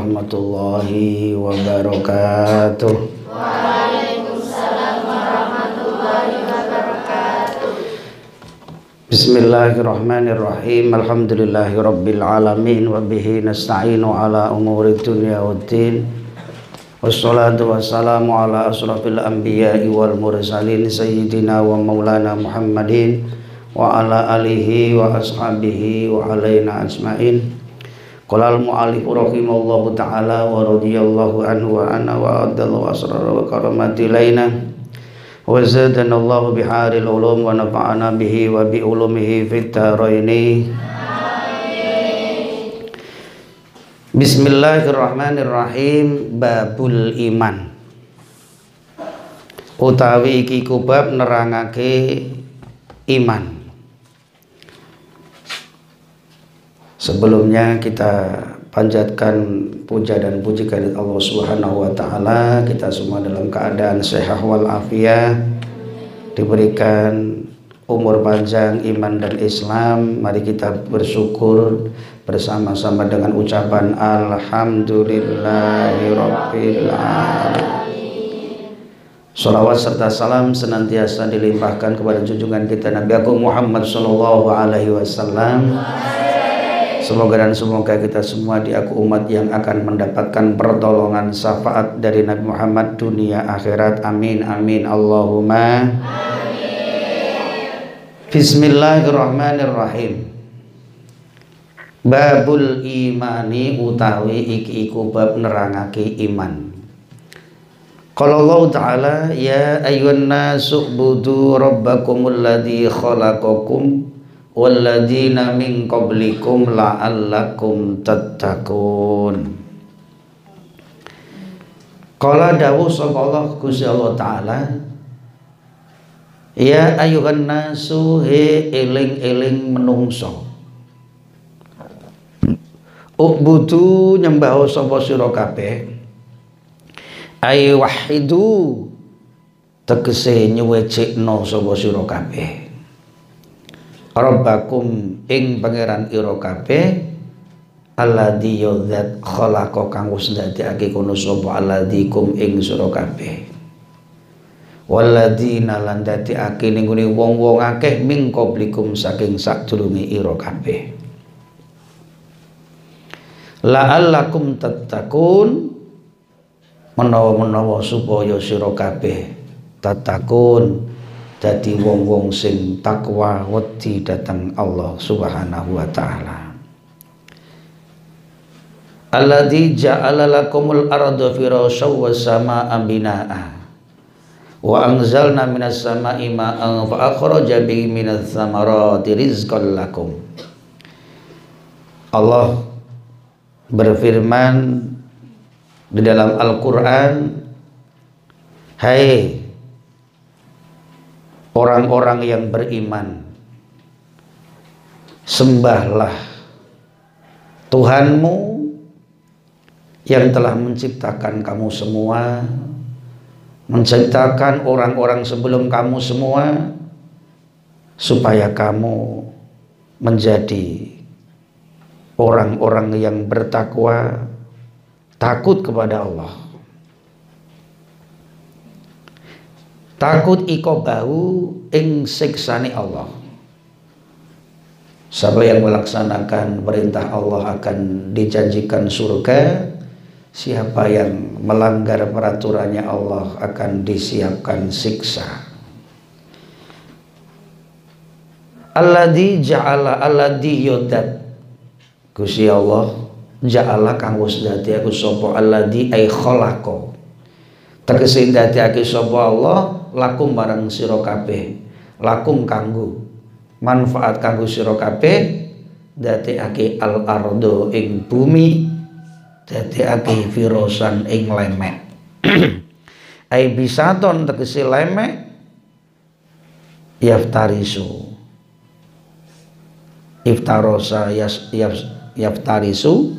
Assalamualaikum warahmatullahi wabarakatuh. Bismillahirrahmanirrahim. Alhamdulillahi rabbil alamin wa bihi nasta'inu ala umuri dunya waddin. Wassalatu wassalamu ala asrafil anbiya'i wal mursalin sayyidina wa maulana Muhammadin wa ala alihi wa ashabihi wa alaina ajmain. Qala al-mu'allif rahimallahu ta'ala wa radhiyallahu anhu wa ana wa adallahu asrar wa karamati laina wa zadana Allah biharil ulum wa nafa'ana bihi wa bi ulumihi fit dharaini Bismillahirrahmanirrahim. Babul iman. Utawi iki kubab nerangake iman Sebelumnya kita panjatkan puja dan puji kepada Allah Subhanahu wa taala. Kita semua dalam keadaan sehat wal afiat, diberikan umur panjang iman dan Islam. Mari kita bersyukur bersama-sama dengan ucapan alhamdulillahirabbil alamin. Salawat serta salam senantiasa dilimpahkan kepada junjungan kita Nabi Agung Muhammad sallallahu alaihi wasallam. Semoga dan semoga kita semua diaku umat yang akan mendapatkan pertolongan syafaat dari Nabi Muhammad dunia akhirat. Amin amin Allahumma. Amin. Bismillahirrahmanirrahim. Babul imani utawi iki iku bab nerangake iman. Kalau Allah Ta'ala Ya ayuhan nasu budu rabbakumul ladhi khalaqakum walladzina min qablikum la'allakum tattaqun. Qala dawu sallallahu Gusti Allah taala Ya ayuhan nasu he eling-eling menungso. Ubudu nyembah sapa sira kabeh. Ay wahidu tegese nyuwecikno sapa sira kabeh Rabbakum ing pangeran ira kabeh alladzi yadzat khalaqa kang wis ndadekake kono sapa alladikum ing sira kabeh. Walladzina lan dadekake ning wong-wong akeh ming qablikum saking sadurunge ira kabeh. La'allakum tattaqun menawa-menawa supaya sira kabeh tatakun dadi wong-wong sing takwa wedi datang Allah Subhanahu wa taala. Alladzi ja'ala lakumul arda firasyaw was samaa'a binaa'a. Wa anzalna minas samaa'i ma'an fa akhraja bihi minats thamarati rizqan lakum. Allah berfirman di dalam Al-Qur'an Hai orang-orang yang beriman sembahlah Tuhanmu yang telah menciptakan kamu semua menciptakan orang-orang sebelum kamu semua supaya kamu menjadi orang-orang yang bertakwa takut kepada Allah takut iko bau ing siksani Allah. Siapa yang melaksanakan perintah Allah akan dijanjikan surga Siapa yang melanggar peraturannya Allah akan disiapkan siksa. Alladhi ja'ala alladhi yodat Gusti Allah ja'ala kang dadi aku sapa? Alladhi ay khalaqa Tegese dadekake sapa Allah lakum marang sira kabeh. Lakum kanggo manfaat kanggo sira kabeh dadekake al ardo ing bumi dadekake firosan ing lemek. Ai bisaton tegese lemek? Yaftarisu. Iftarosa yas, yaf, yaftarisu.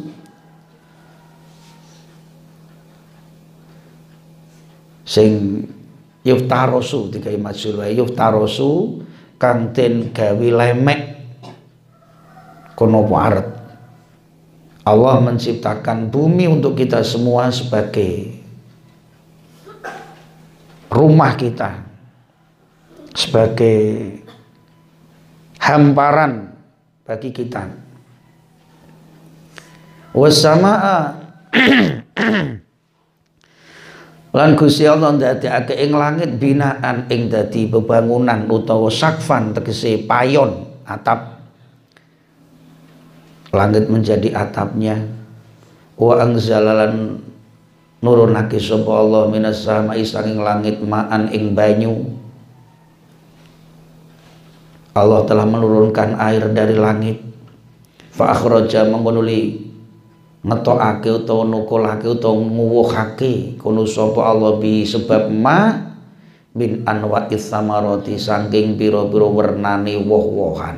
Sing yuftarosu dikai majul wae yuftarosu kang den gawe lemek. Kono waret Allah menciptakan bumi untuk kita semua sebagai rumah kita sebagai hamparan bagi kita. Wassamaa lan Gusti Allah ndadekake ing langit binaan ing dadi bebangunan utawa sakfan tegese payon atap. Langit menjadi atapnya. Wa angzalalan nurunake sapa Allah minas sama'i sanging langit ma'an ing banyu. Allah telah menurunkan air dari langit. Fa akhraja mengkonuli ngetokake utawa nukulake utawa nguwuhake. Kono sapa Allah bi sebab ma min anwa'is samarati saking pira-pira wernane woh-wohan.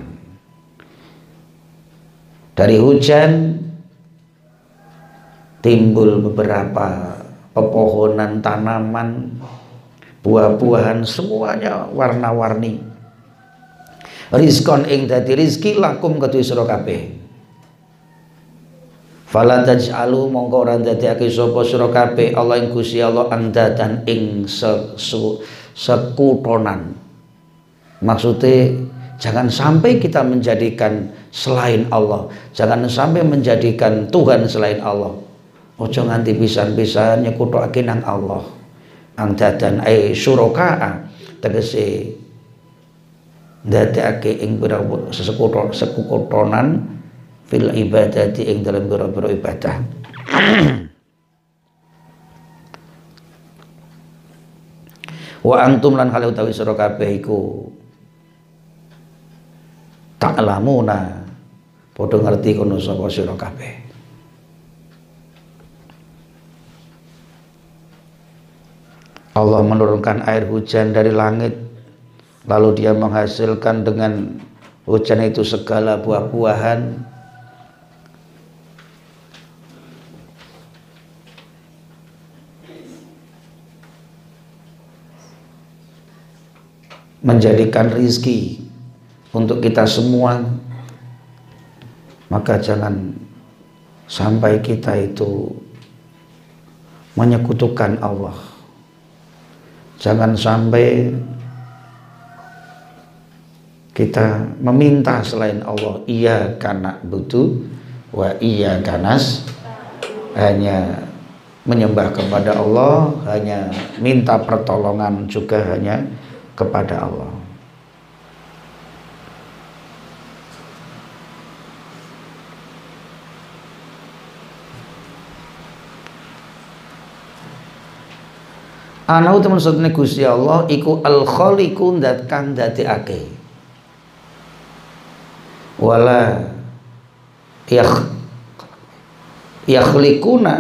Dari hujan timbul beberapa pepohonan tanaman buah-buahan semuanya warna-warni. Rizkon ing dadi rizki lakum kedue sira kabeh Fala taj'alu mongko ora ndadekake sapa sira kabeh Allah ing Gusti Allah andadan ing sekutonan. Maksudnya jangan sampai kita menjadikan selain Allah, jangan sampai menjadikan Tuhan selain Allah. Ojo nganti pisan-pisan nyekutake nang Allah. Angdadan ai syuraka tegese ndadekake ing sesekuton sekutonan fil ibadati ing dalam biro-biro ibadah. Wa antum lan hal utawi sira kabeh iku ta'lamuna padha ngerti kono sapa sira kabeh. Allah menurunkan air hujan dari langit lalu dia menghasilkan dengan hujan itu segala buah-buahan menjadikan rizki untuk kita semua maka jangan sampai kita itu menyekutukan Allah. Jangan sampai kita meminta selain Allah iya karena butuh wa iya kanas hanya menyembah kepada Allah hanya minta pertolongan juga hanya kepada Allah. Ana teman maksudnya Gusti Allah iku al khaliqu dat kang dadekake. Wala yakh yakhliquna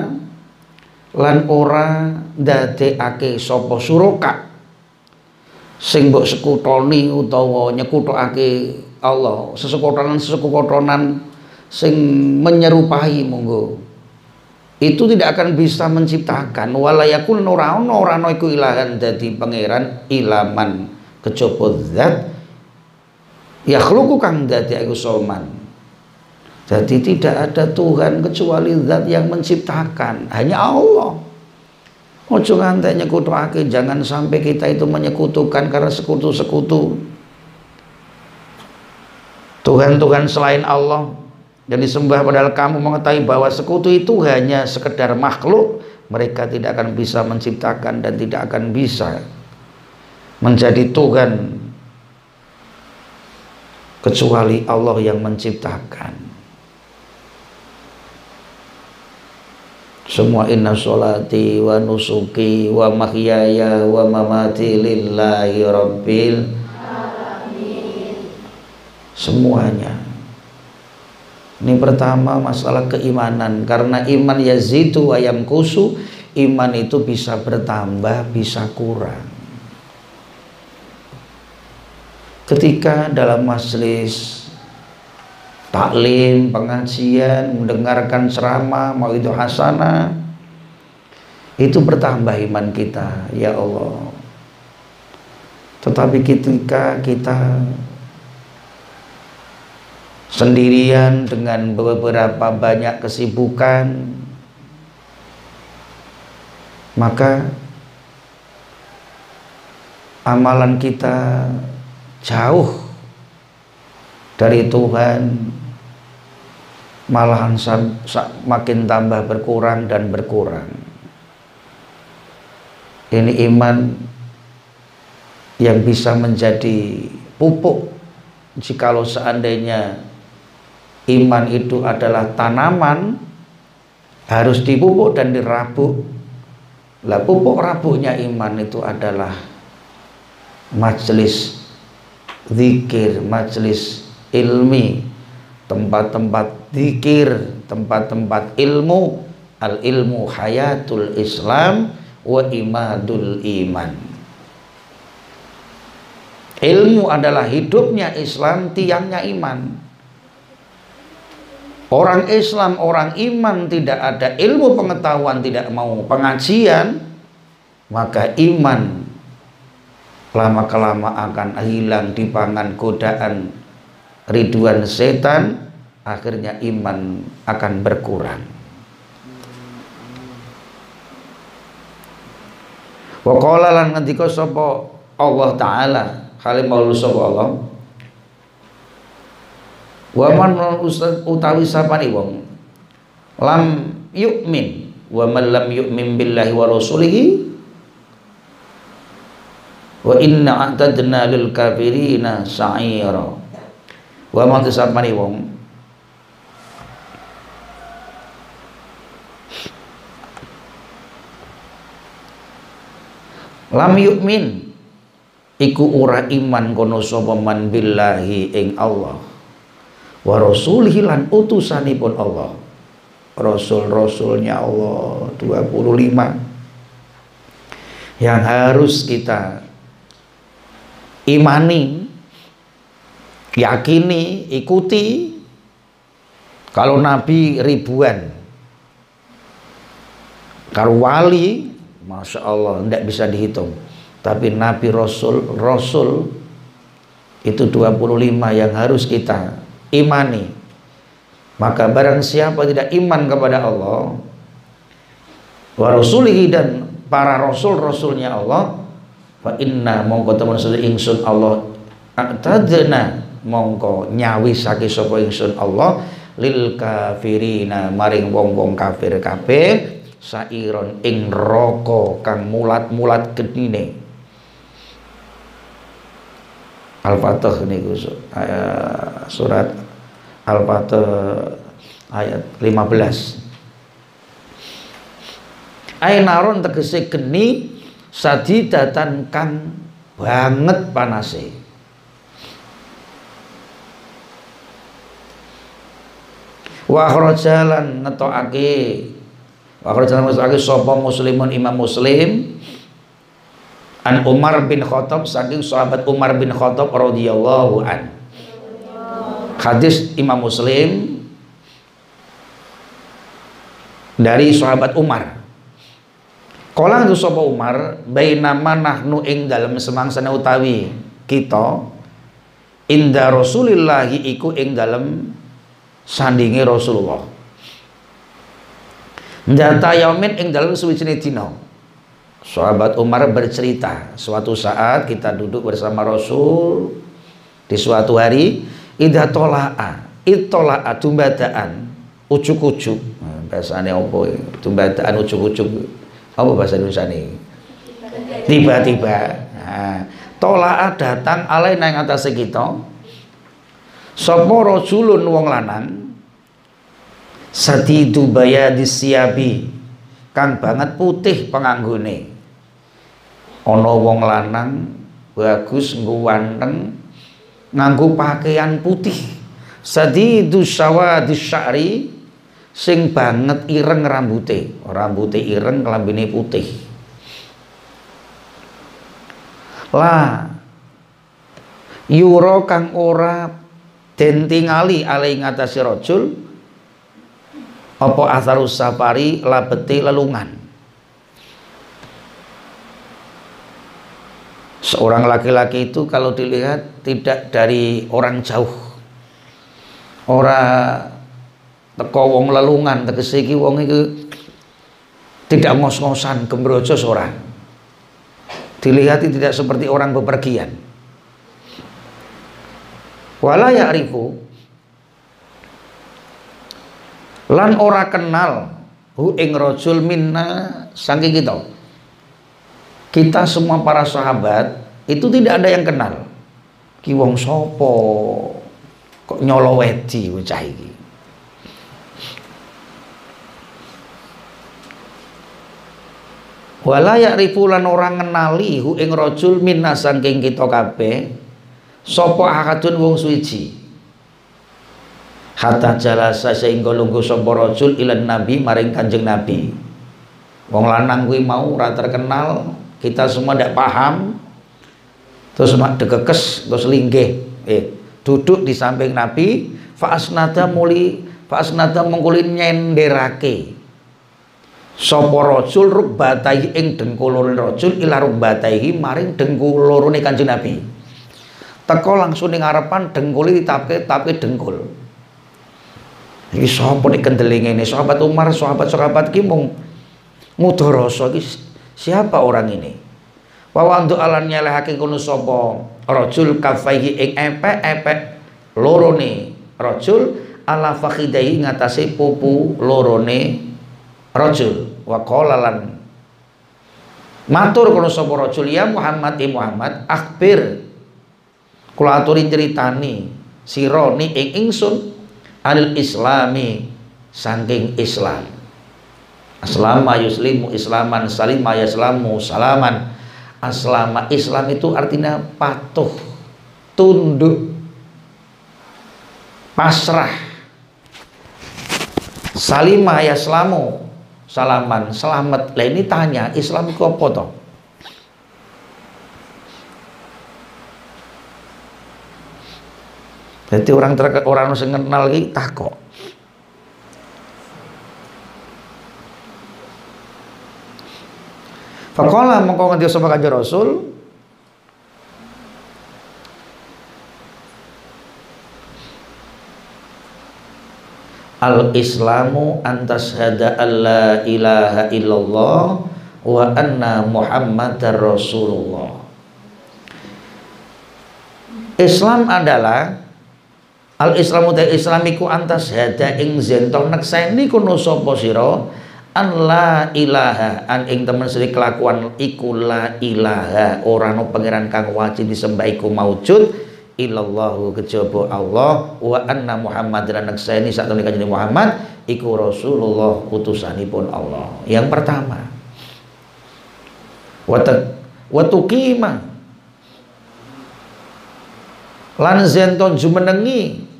lan ora dadekake sapa suraka sing mbok sekutoni utawa nyekutokake Allah. Sesekutonan sesekutonan sing menyerupai monggo. Itu tidak akan bisa menciptakan. Walayakul ora ono iku ilahan dadi pangeran ilaman. Kejaba zat yakhluqu kang dadi aku soman. Jadi tidak ada Tuhan kecuali zat yang menciptakan. Hanya Allah Ojo ngantek nyekutuake, jangan sampai kita itu menyekutukan karena sekutu-sekutu. Tuhan-Tuhan selain Allah yang disembah padahal kamu mengetahui bahwa sekutu itu hanya sekedar makhluk, mereka tidak akan bisa menciptakan dan tidak akan bisa menjadi Tuhan kecuali Allah yang menciptakan. Semua inna sholati wa nusuki wa mahyaya wa mamati lillahi rabbil semuanya. Ini pertama masalah keimanan. Karena iman yazidu wa yamkusu iman itu bisa bertambah, bisa kurang. Ketika dalam majelis taklim, pengajian, mendengarkan ceramah, mau itu hasanah, itu bertambah iman kita, ya Allah. Tetapi ketika kita sendirian dengan beberapa banyak kesibukan, maka amalan kita jauh dari Tuhan malahan makin tambah berkurang dan berkurang. Ini iman yang bisa menjadi pupuk jikalau seandainya iman itu adalah tanaman harus dipupuk dan dirabuk. Lah pupuk rabuknya iman itu adalah majelis zikir, majelis ilmi, tempat-tempat zikir, tempat-tempat ilmu, al ilmu hayatul Islam wa imadul iman. Ilmu adalah hidupnya Islam, tiangnya iman. Orang Islam, orang iman tidak ada ilmu pengetahuan, tidak mau pengajian, maka iman lama kelama akan hilang di pangan godaan ridwan setan akhirnya iman akan berkurang. Wa lan ngendika sapa Allah taala kali maulu sapa Allah? Wa man utawi sapane wong? Lam yu'min wa man lam yu'min billahi wa rasulihi? Wa inna a'tadna lil kafirina sa'ira. Wa man sapane wong lam yu'min. Iku ora iman kono sapa man billahi ing Allah. Wa rasulihi lan utusanipun Allah. Rasul-rasulnya Allah 25 yang harus kita imani yakini ikuti. Kalau nabi ribuan kalau wali Masya Allah tidak bisa dihitung. Tapi nabi rasul rasul itu 25 yang harus kita imani. Maka barang siapa tidak iman kepada Allah wa rasulihi dan para rasul-rasulnya Allah fa inna mongko temen sedhe ingsun Allah atadna mongko nyawisake sapa ingsun Allah lil kafirina maring wong-wong kafir kabeh sairon ing neraka kang mulat-mulat gedine Al-Fatih niku surat Al-Fatih ayat 15 Ainaron tegese geni sadidatan kang banget panase. Wa kharajalan ngetokake kharajalan ngetokake sapa muslimun imam muslim. An Umar bin Khattab saking sahabat Umar bin Khattab radhiyallahu an. Hadis Imam Muslim dari sahabat Umar. Kala itu sapa Umar bainama nahnu ing dalem semangsane utawi kita inda Rasulillahi iku ing dalem sandingi Rasulullah. Ndata yaumin ing dalem suwijine dina. Sahabat Umar bercerita, suatu saat kita duduk bersama Rasul di suatu hari idza tolaa, itolaa tumbadaan, ucuk-ucuk. Nah, bahasane opo? Tumbadaan ucuk-ucuk apa bahasa Indonesia ini tiba-tiba nah, tolak datang alai nang atas kita sapa rajulun wong lanang sadidu bayadis siabi. Kang banget putih penganggone. Ana wong lanang bagus nggo nganggo pakaian putih. Sadidu sawadis sya'ri sing banget ireng rambute. Rambute ireng kelambine putih. Lah yura kang ora den tingali ali ngatasi rajul apa asarus safari labete lelungan? Seorang laki-laki itu kalau dilihat tidak dari orang jauh. Orang teko wong lelungan tegese iki wong iki tidak ngos-ngosan gembrojo seorang. Dilihat tidak seperti orang bepergian. Wala ya'rifu lan ora kenal hu ing rajul minna saking kita. Kita semua para sahabat itu tidak ada yang kenal. Ki wong sapa? Kok nyolowedi bocah iki? Wala ya'rifu lan orang ngenali hu ing rajul minna saking kita kabeh sapa akadun wong suci hatta jalasa sehingga lungguh sapa rajul ilan nabi maring kanjeng nabi wong lanang kuwi mau ora terkenal kita semua ndak paham terus dekekes terus linggih eh duduk di samping nabi fa asnada muli fa asnada mengkulin nyenderake sapa rajul rukbataihi ing dengkul loro rajul ila rukbataihi maring dengkul lorone Kanjeng Nabi. Teko langsung ning ngarepan dengkul ditapke tapi dengkul. Iki sapa nek kendeling ini sahabat Umar, sahabat-sahabat ki mung mudharasa siapa orang ini? Wa wandu alan nyelehake kono sapa? Rajul kafaihi ing epek-epek lorone. Rajul ala fakhidai ngatasé pupu lorone. Rajul wa matur kono sapa rajul ya Muhammad ya Muhammad akhbir. Kula aturi critani sira ni ing ingsun anil islami saking Islam. Aslama yuslimu islaman salima yaslamu salaman. Aslama Islam itu artinya patuh tunduk pasrah. Salima yaslamu salaman selamat. Lah ini tanya Islam itu apa jadi orang ter orang yang kenal lagi takok. Fakola mengkau ngerti sama kanjeng Rasul? Al islamu antas hada alla ilaha illallah wa anna muhammadar rasulullah. Islam adalah al islamu ta islamiku antas hada ing zento nekseni kuno sapa sira? An la ilaha an ing temen sri kelakuan iku la ilaha. Ora no pangeran kang wajib disembah iku maujud. Illallahu kejaba Allah. Wa anna Muhammad. Ini saat ini kanjeng Muhammad iku Rasulullah utusanipun Allah. Yang pertama wa tuqima. Lan zenton jumenengi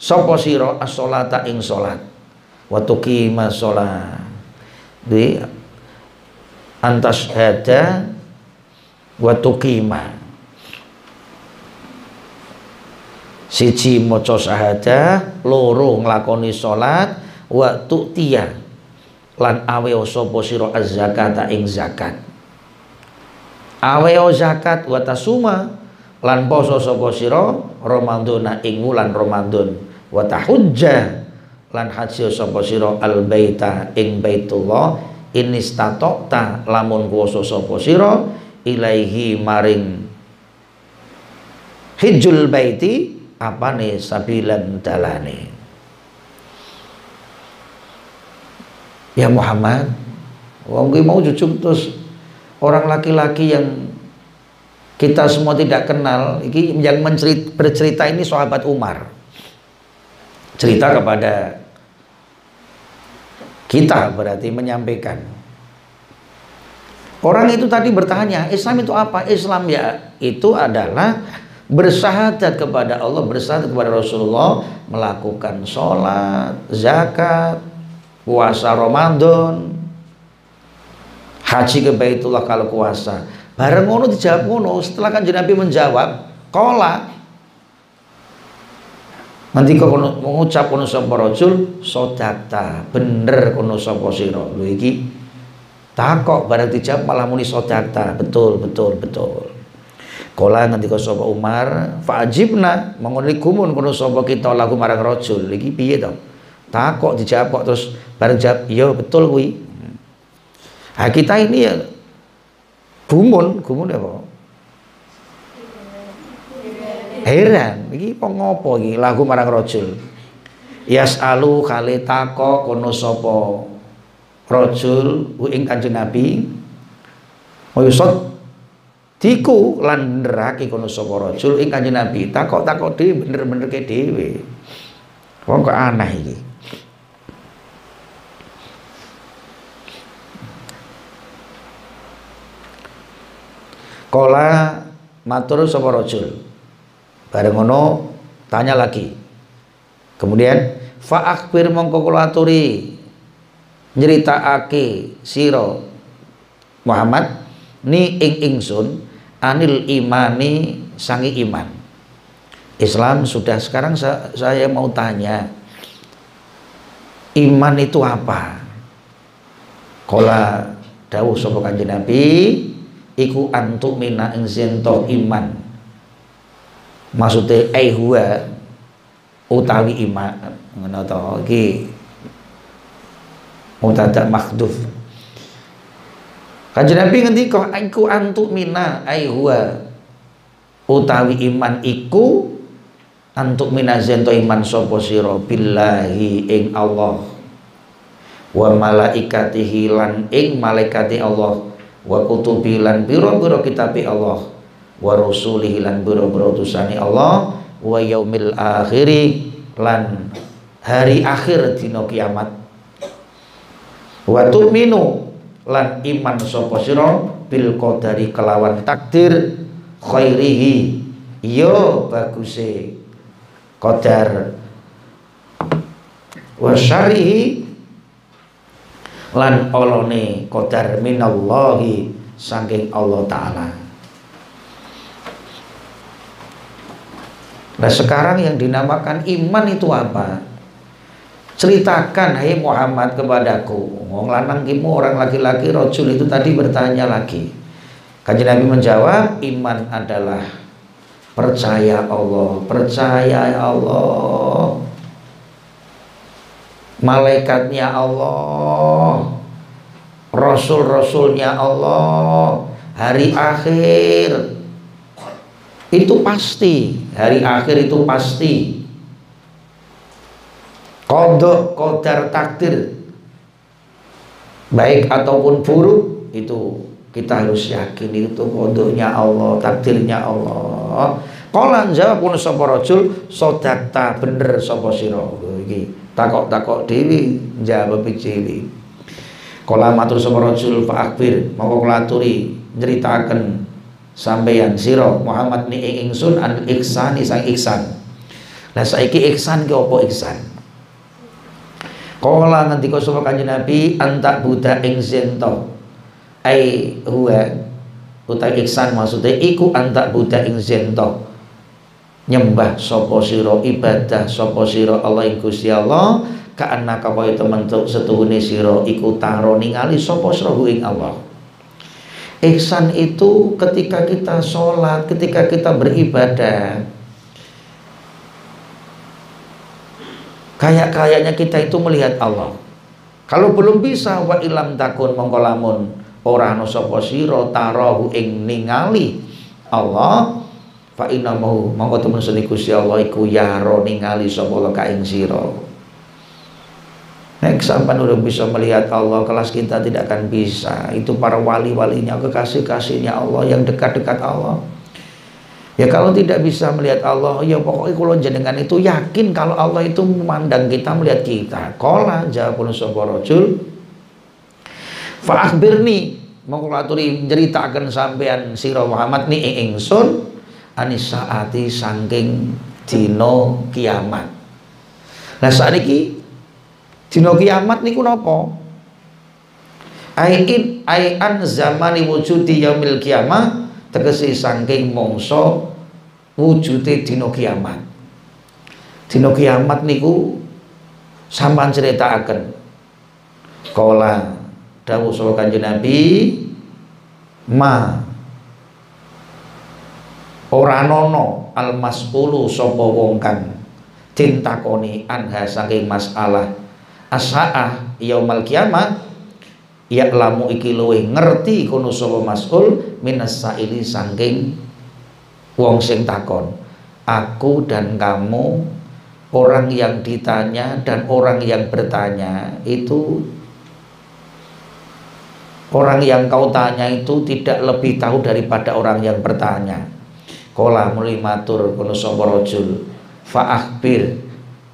sapa sira as-sholata ing salat? Wa tuqima salat. Di antas hada wa tuqima. Siji maca syahadah loro nglakoni salat wa tu'tiya. Lan awe sapa sira az-zakata ing zakat. Awe zakat wa tasuma. Lan poso sapa sira ramadhana ing wulan Ramadan wa tahujja. Lan haji sapa sira? Al baita ing baitullah. Inistatokta lamun kuwasa sapa sira? Ilaihi maring hijjul baiti apa nih sabilan dalane. Ya Muhammad wong mau cucuk terus orang laki-laki yang kita semua tidak kenal ini yang bercerita ini sahabat Umar cerita kepada kita berarti menyampaikan. Orang itu tadi bertanya Islam itu apa? Islam ya itu adalah bersyahadat kepada Allah, bersyahadat kepada Rasulullah, melakukan sholat, zakat, puasa Ramadan haji ke Baitullah kalau puasa. Bareng ngono dijawab ngono setelah kan Nabi menjawab kola nanti kok mengucap kono sapa rajul sodakta bener kono sapa sira. Lho iki takok bareng dijawab malah muni sodakta betul betul betul. Nanti kau sapa Umar fajibna mengoni kumun kono sapa kita lagu marang rajul. Iki piye to? Takok dijawab kok terus bareng jawab iya betul kuwi. Nah, kita ini ya gumun. Gumun apa heran. Iki kok ngopo iki? Lagu marang rajul. Yasalu kali takok kono sapa rajul ing kanjeng Nabi. Wa yusad diku lan neraki kono sapa rajul ing kanjeng Nabi. Takok-takok dhewe bener-bener ke dhewe. Wong kok aneh iki? Kola matur sapa rajul. Bareng ngono tanya lagi. Kemudian fa akhbir mongko kula aturi sira Muhammad ni ing ingsun anil imani sangi iman. Islam sudah sekarang saya mau tanya iman itu apa? Kola dawuh sapa kanjeng Nabi iku antuk mina ing iman maksudnya ai huwa utawi iman ngono to. Iki mutada makhduf Kanjeng Nabi ngendika iku antuk mina ai huwa utawi iman iku antuk mina zento iman sapa sira? Billahi ing Allah. Wa malaikatihi lan ing malaikati Allah. Wa kutubi lan kitabi Allah wa rasulihi lan biro-biro utusani Allah. Wa yaumil akhiri lan hari akhir dina kiamat. Wa tu'minu lan iman sapa sira bil qadari kelawan takdir khairihi. Yo baguse qadar. Wa syarihi lan olone qadar minallahi saking Allah taala. Nah sekarang yang dinamakan iman itu apa? Ceritakan hai Muhammad kepadaku. Wong lanang orang laki-laki rojul itu tadi bertanya lagi. Kajian Nabi menjawab, iman adalah percaya Allah, percaya Allah malaikatnya Allah rasul-rasulnya Allah hari akhir itu pasti. Hari akhir itu pasti. Kodok kodar takdir. Baik ataupun buruk itu kita harus yakin itu kodoknya Allah takdirnya Allah. Kolan jawab pun sapa rajul sodakta bener sapa sira? Iki takok-takok dewi jawab dewi kala matur sapa rasul fa akbir mongko klaturi nyritakaken sampeyan sira Muhammad ni ing ingsun an ihsani sang ihsan. Lah saiki ihsan ki apa ihsan? Kala ngendika sapa kanjeng Nabi antak buddha ing zento ai huwa utai ihsan maksudnya iku antak buddha ing zento nyembah sapa sira ibadah sapa sira Allah ing Gusti Allah kaana kaya temen setuhune sira iku taro ningali sapa sira ing Allah Ihsan itu ketika kita sholat, ketika kita beribadah Kayak-kayaknya kita itu melihat Allah. Kalau belum bisa wa ilam takun mongkolamun Orang no sapa sira tarahu ing ningali Allah fa inna mau mongko temen Allah iku yaro ningali sapa ka ing sira Nek sampai udah bisa melihat Allah kelas kita tidak akan bisa. Itu para wali-walinya kekasih-kasihnya Allah yang dekat-dekat Allah. Ya kalau tidak bisa melihat Allah Ya pokoknya kalau jenengan itu yakin Kalau Allah itu memandang kita melihat kita. Kola jawab sapa rajul Fa akhbirni Mongko aturi ceritakan sampean sira Muhammad ni ingsun anis saati sangking dino kiamat. Nah saat ini Dina kiamat niku napa? Ain aian zamani wujudi yaumil kiamah tegese saking mangsa wujude dina kiamat. Dina kiamat niku sampean critakaken. Kala dawuh sapa Kanjeng Nabi ma ora nono al mas'ulu sapa wong kang dintakoni anha saking masalah asaah yaumal kiamat ya lamu iki luwe ngerti kono sapa mas'ul minas saili saking wong sing takon. Aku dan kamu orang yang ditanya dan orang yang bertanya itu orang yang kau tanya itu tidak lebih tahu daripada orang yang bertanya. Kola muli matur kono sapa rajul fa akhbir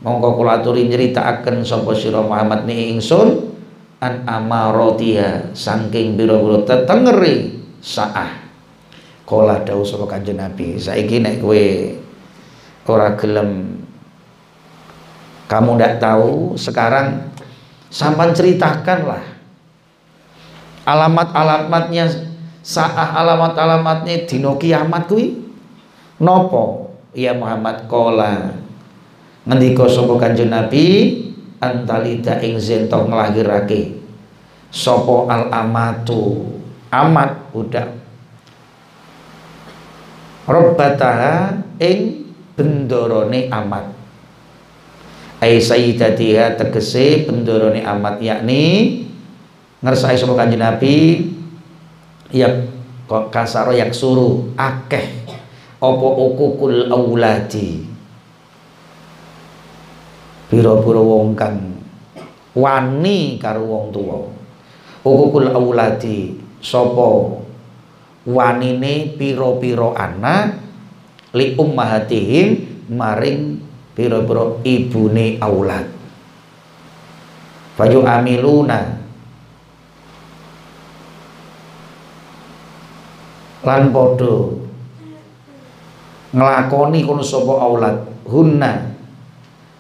mongko kula aturi nyritakaken sapa sira Muhammad ni ingsun an amarotia saking biro-biro tetengeri saah. Kala dawuh sapa Kanjeng Nabi saiki nek kowe ora gelem kamu ndak tahu sekarang sampan ceritakanlah alamat-alamatnya saah alamat-alamatnya dino kiamat kuwi. Nopo ya Muhammad kola ngendika sapa Kanjeng Nabi antalida ing zento nglahirake. Sapa al amatu amat budak. Rabbataha ing bendorone amat. Ai sayyidatiha tegese bendorone amat yakni ngersai sapa Kanjeng Nabi ya kok kasaro yang suruh akeh apa ukukul auladi Pira-pira wong kang wani karo wong tuwa. Ukukul auladi sapa wanine pira-pira anak li ummahatihim maring pira-pira ibune aulad. Fayu amiluna lan padha nglakoni kono sapa aulad hunna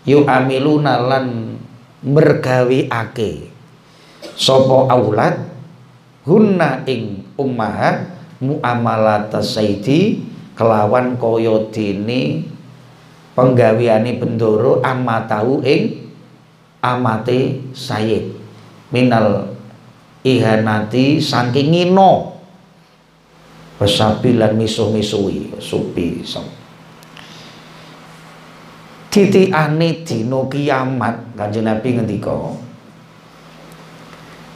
yu amiluna lan mergawiake. Sapa aulad hunna ing ummahat muamalat sayyidi kelawan kaya dene penggaweane bendoro amatahu ing amate sayyid minal ihanati saking ngino wasabilan misuh-misuhi supi sama titikane dina kiamat. Kanjeng Nabi ngendika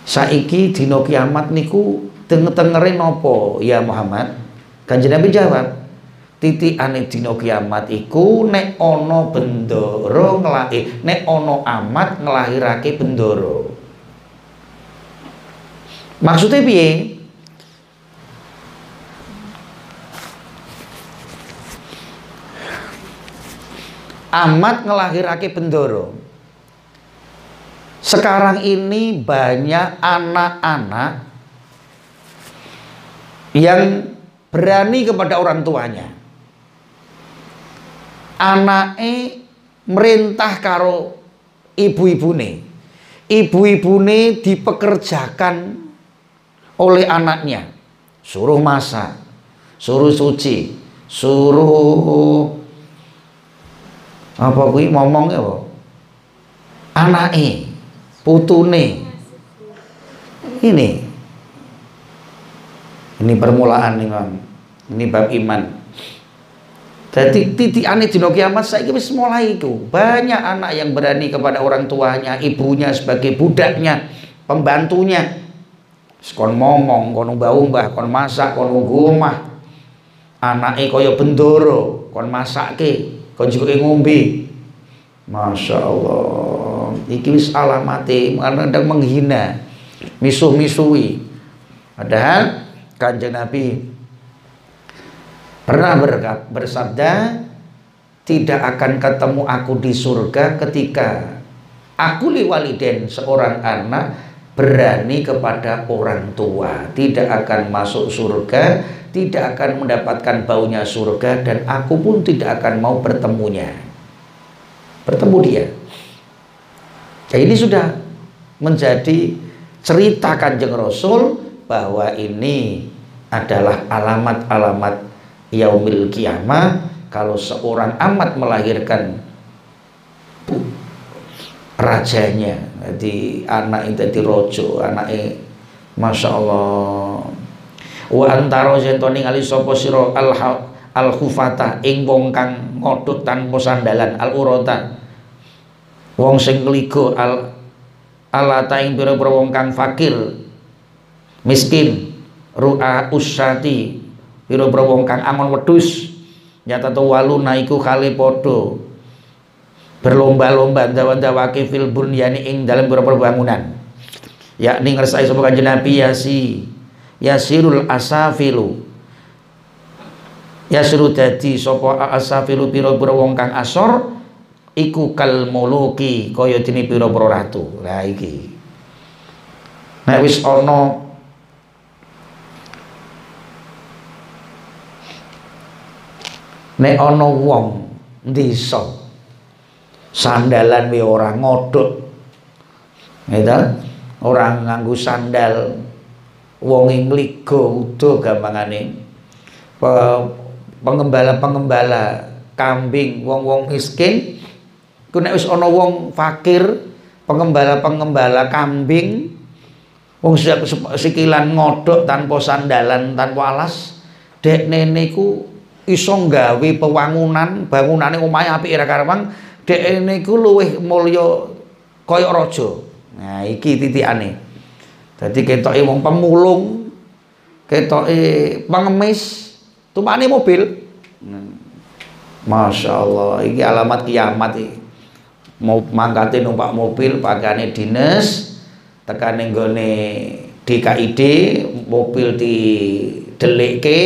saiki dina kiamat niku tengere napa? Ya Muhammad. Kanjeng Nabi jawab titikane dina kiamat iku nek ana bendara nglahi nek ana amat nglahirake bendara maksudnya piye amat ngelahirake bendoro. Sekarang ini banyak anak-anak yang berani kepada orang tuanya. Anaknya merintah karo ibu-ibune. Ibu-ibune dipekerjakan oleh anaknya. Suruh masak suruh suci suruh apa kuwi ngomong ya apa anake putune. Ini. Ini permulaan nih bang. Ini bab iman. Jadi titik aneh di kiamat saya wis mulai itu banyak anak yang berani kepada orang tuanya ibunya sebagai budaknya pembantunya. Kon ngomong kon bau mbah kon masak kon ngomah anake kaya bendoro kon masake kon juga ngombe. Masya Allah. Iki wis alamate kadang menghina. Misuh-misuhi padahal kanjeng Nabi pernah bersabda tidak akan ketemu aku di surga ketika aku liwaliden seorang anak berani kepada orang tua. Tidak akan masuk surga tidak akan mendapatkan baunya surga dan aku pun tidak akan mau bertemunya. Bertemu dia. Ya, ini sudah menjadi cerita Kanjeng Rasul bahwa ini adalah alamat-alamat yaumil kiamah. Kalau seorang amat melahirkan rajanya. Jadi anak itu di rojo anaknya masya Allah. Wa antara zentoni ngali sopo siro al al khufata ing wong kang tanpa sandalan al urota. Wong sing kligo al alata ing pira-pira wong kang fakir miskin ru'a usyati pira-pira wong kang angon wedhus. Nyata to walu naiku kali padha berlomba-lomba ndawa-ndawake fil bunyani ing dalam pira-pira bangunan yakni ngersai sapa kanjeng Nabi yasi yasirul asafilu yasiru dadi sapa asafilu pira-pira wong kang asor iku kal muluki kaya dene pira-pira ratu. Lah iki. Nek wis ana Nek ana wong sandalan we ora ngodhok. Gitu? Orang nganggo sandal wong mligo udo gampangane. Pengembala-pengembala kambing wong-wong miskin Ku nek wis wong fakir, pengembala-pengembala kambing, wong sikilan ngodok tanpa sandalan, tanpa alas, dek nene ku iso gawe pewangunan, bangunane omahe apik ora karepang, dek nene ku luwih mulya kaya raja. Nah, iki titikane. Dadi ketoke wong pemulung, ketoke pengemis, tumpane mobil. Masya Allah, ini alamat kiamat ini mau mangkate numpak mobil pakaiane dinas tekane nggone DKID mobil di delekke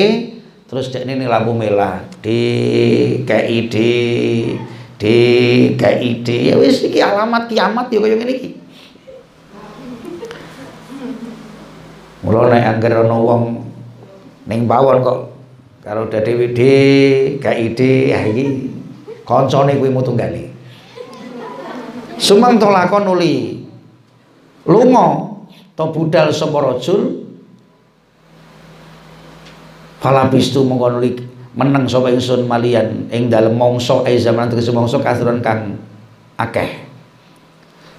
terus dek ini lampu merah di KID di KID ya wis iki alamat kiamat ya kaya ngene iki. Mula nek angger ana wong ning pawon kok karo DWD, KID ya iki kancane kuwi mutu tunggali Sumang lakon uli. Lunga to budal sapa rajul? Falabistu mongko nuli meneng sapa ingsun malian ing dalem mangsa ai zaman tegese mangsa kasuran kang akeh.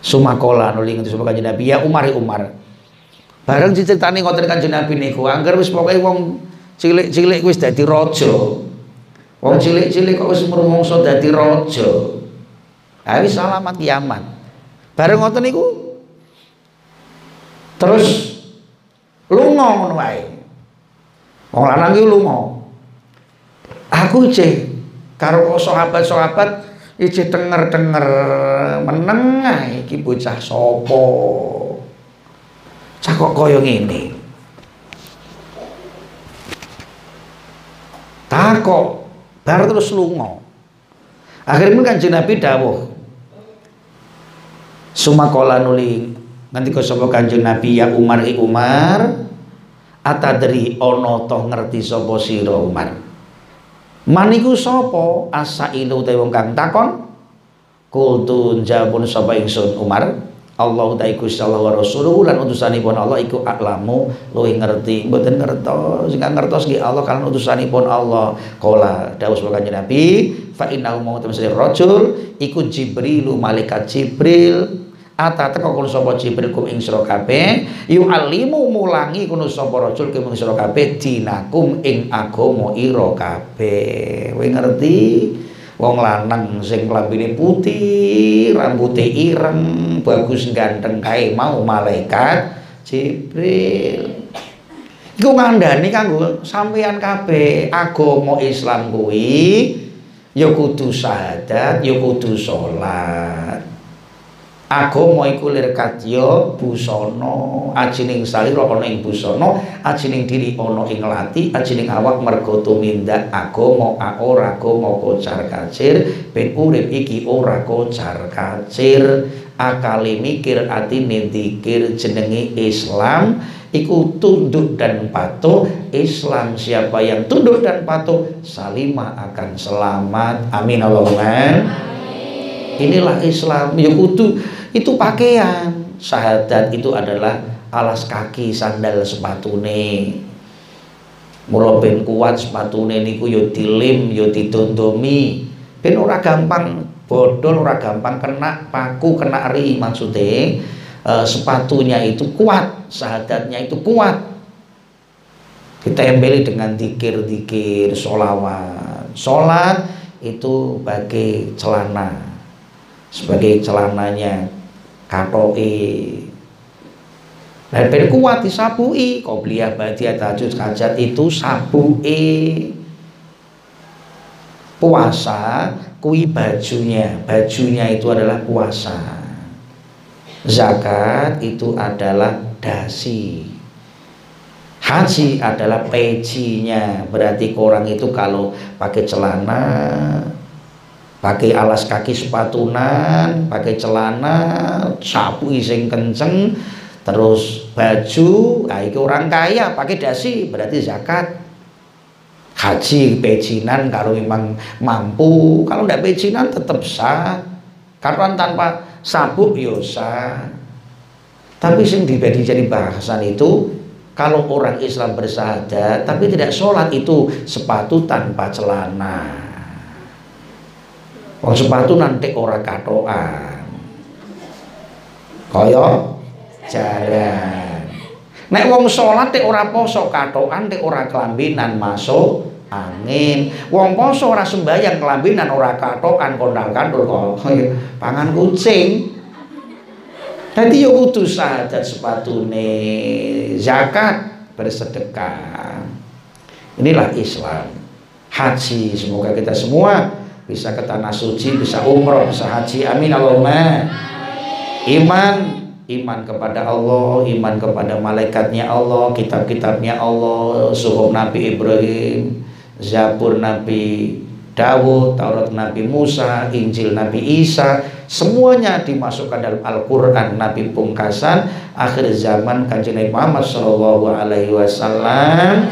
Sumakola nuli ngerti sapa kanjeng Nabi. Ya Umar ya Umar. Bareng diceritani ngoten kanjeng Nabi niku. Angger wis pokoke wong cilik-cilik wis dadi raja. Wong cilik-cilik kok wis mrumangsa dadi raja. Hari salamat kiamat. Bareng ngoten niku. Terus lunga ngono wae. Wong lanang iki lunga. Aku cek karo sahabat-sahabat iki denger-denger meneng ae iki bocah sapa. Cah kok kaya ngene. Takok bar terus lunga. Akhirnya kan Nabi dawuh Sumakola nuli nanti kau sapa kanjeng Nabi ya Umar i Umar atadri ono toh ngerti sapa sira Umar Maniku sapa? Asailu te wong kang takon. Kultu jawabun sapa ingsun Umar? Allah ta iku Allah wa rasuluhu lan utusanipun Allah iku aklamu luwih ngerti mboten ngertos sing ngertos nggih Allah kan utusanipun Allah. Kala dawuh sapa Nabi fa innahu mautu rajul iku Jibrilu malaikat Jibril Ata teko kono sapa Jibril kum ing sira kabeh alimu mulangi kono sapa rasul kum ing sira kabeh dinakum ing agama ira kabeh. Kowe ngerti? Wong lanang sing klambine putih, rambute ireng, bagus ganteng kae mau malaikat Jibril. Iku ngandani kanggo sampeyan kabeh agama Islam kuwi ya kudu syahadat, ya kudu salat. Agama iku lir kadya busana. Ajining salira ana ing busana ajining diri ana ing lati ajining awak mergo tumindak agama ora agama kocar kacir. Ben urip iki ora kocar kacir. Akali mikir atine dikir jenenge Islam iku tunduk dan patuh. Islam siapa yang tunduk dan patuh salima akan selamat. Amin Allahumma. Amin. Inilah Islam. Ya kudu itu pakaian. Syahadat itu adalah alas kaki sandal sepatune. Mula ben kuat sepatune niku yo ya dilim yo ya didondomi. Ben ora gampang bodol ora gampang kena paku kena ri maksudnya e, sepatunya itu kuat syahadatnya itu kuat. Kita embeli dengan dikir-dikir solawat sholat itu bagi celana sebagai celananya katoi dan ben kuat disabui. Qobliyah badiah tahajud hajat itu sabui. Puasa kui bajunya. Bajunya itu adalah puasa. Zakat itu adalah dasi. Haji adalah pecinya. Berarti orang itu kalau pakai celana pakai alas kaki sepatunan pakai celana sapu iseng kenceng terus baju. Nah itu orang kaya pakai dasi berarti zakat. Haji pecinan kalau memang mampu. Kalau tidak pecinan tetap sah. Karuan tanpa sabuk ya sah. Tapi sing dibagi jadi bahasan itu kalau orang Islam bersahadat tapi tidak sholat itu sepatu tanpa celana Wong sepatu nanti ora katoan kaya jalan Nek wong sholat tek ora poso katokan tek ora kelambinan masuk angin. Wong poso ora sembayang kelambinan ora katokan kondang kandul kok pangan kucing. Dadi yo kudu sahadat sepatune zakat bersedekah. Inilah Islam. Haji semoga kita semua bisa ke tanah suci, bisa umroh, bisa haji. Amin Allahumma. Iman iman kepada Allah, iman kepada malaikatnya Allah, kitab-kitabnya Allah, suhuf Nabi Ibrahim, Zabur Nabi Dawud, Taurat Nabi Musa, Injil Nabi Isa, semuanya dimasukkan dalam Al-Quran Nabi Pungkasan, akhir zaman kanjeng Muhammad Shallallahu Alaihi Wasallam.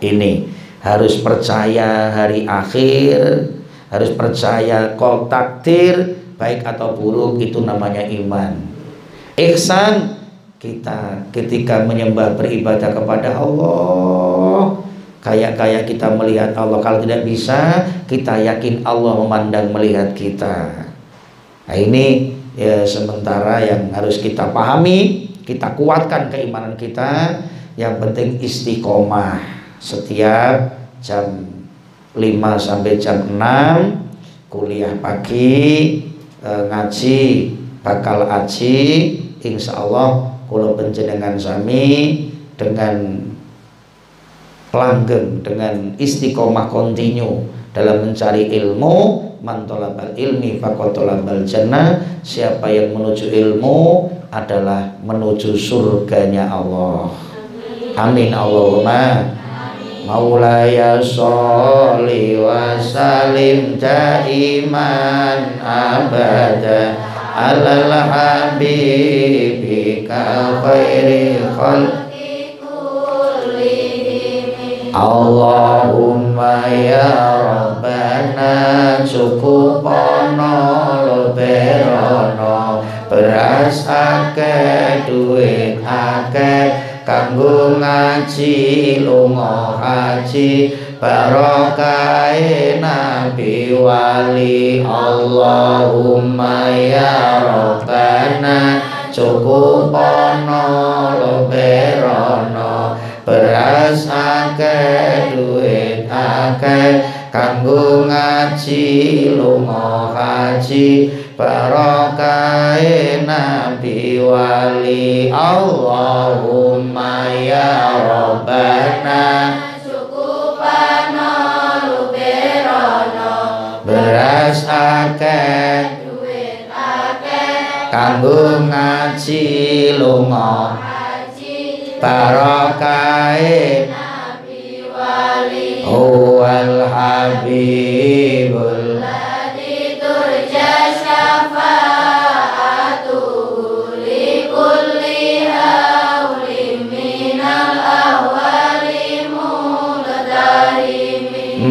Ini harus percaya hari akhir, harus percaya kau takdir, baik atau buruk itu namanya iman. Ihsan kita ketika menyembah beribadah kepada Allah kayak kayak kita melihat Allah. Kalau tidak bisa kita yakin Allah memandang melihat kita. Nah ini ya sementara yang harus kita pahami kita kuatkan keimanan kita. Yang penting istiqomah setiap jam 5 sampai jam 6 kuliah pagi eh, ngaji bakal aji insya Allah kalau penjenengan sami dengan langgeng dengan istiqomah kontinu dalam mencari ilmu mantolabal ilmi fakotolabal jannah. Siapa yang menuju ilmu adalah menuju surganya Allah. Amin Allahumma maulaya sholli wa salim ta'iman abada. Alal habibika khairi Allahumma ya Rabbana cukup ono lo berono berasa ke duit akeh. Kanggo ngaji lunga haji. Barokai nabi wali Allahumma ya Rabbana. Cukupono lo berono beras akeh duit akeh. Kanggo ngaji lunga haji barokai nabi wali. Allahumma ya Rabbana. Beras akeh. Duit akeh. Kanggo ngaji lunga. Barakahe nabi wali. Wal habibul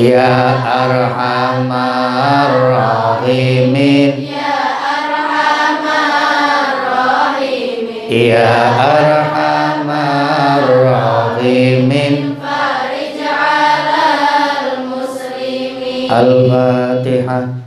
Ya Arhamar Rahimin Ya Arhamar Rahimin Ya Arhamar Rahimin Al-Fatihah.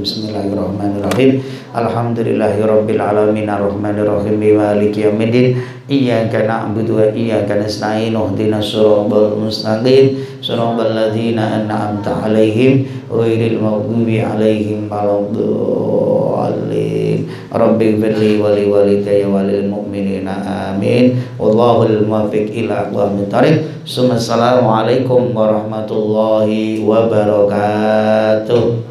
Bismillahirrahmanirrahim. Alhamdulillahirabbil alamin arrahmanirrahim maliki yaumiddin. Iyyaka na'budu wa iyyaka nasta'in. Ihdinas siratal mustaqim siratal ladzina an'amta 'alaihim ghairil maghdubi 'alaihim waladdallin Rabbi ighfirli wa li walidayya wa lil mu'minina amin wallahul muwaffiq ila aqwamit thariq Assalamualaikum warahmatullahi wabarakatuh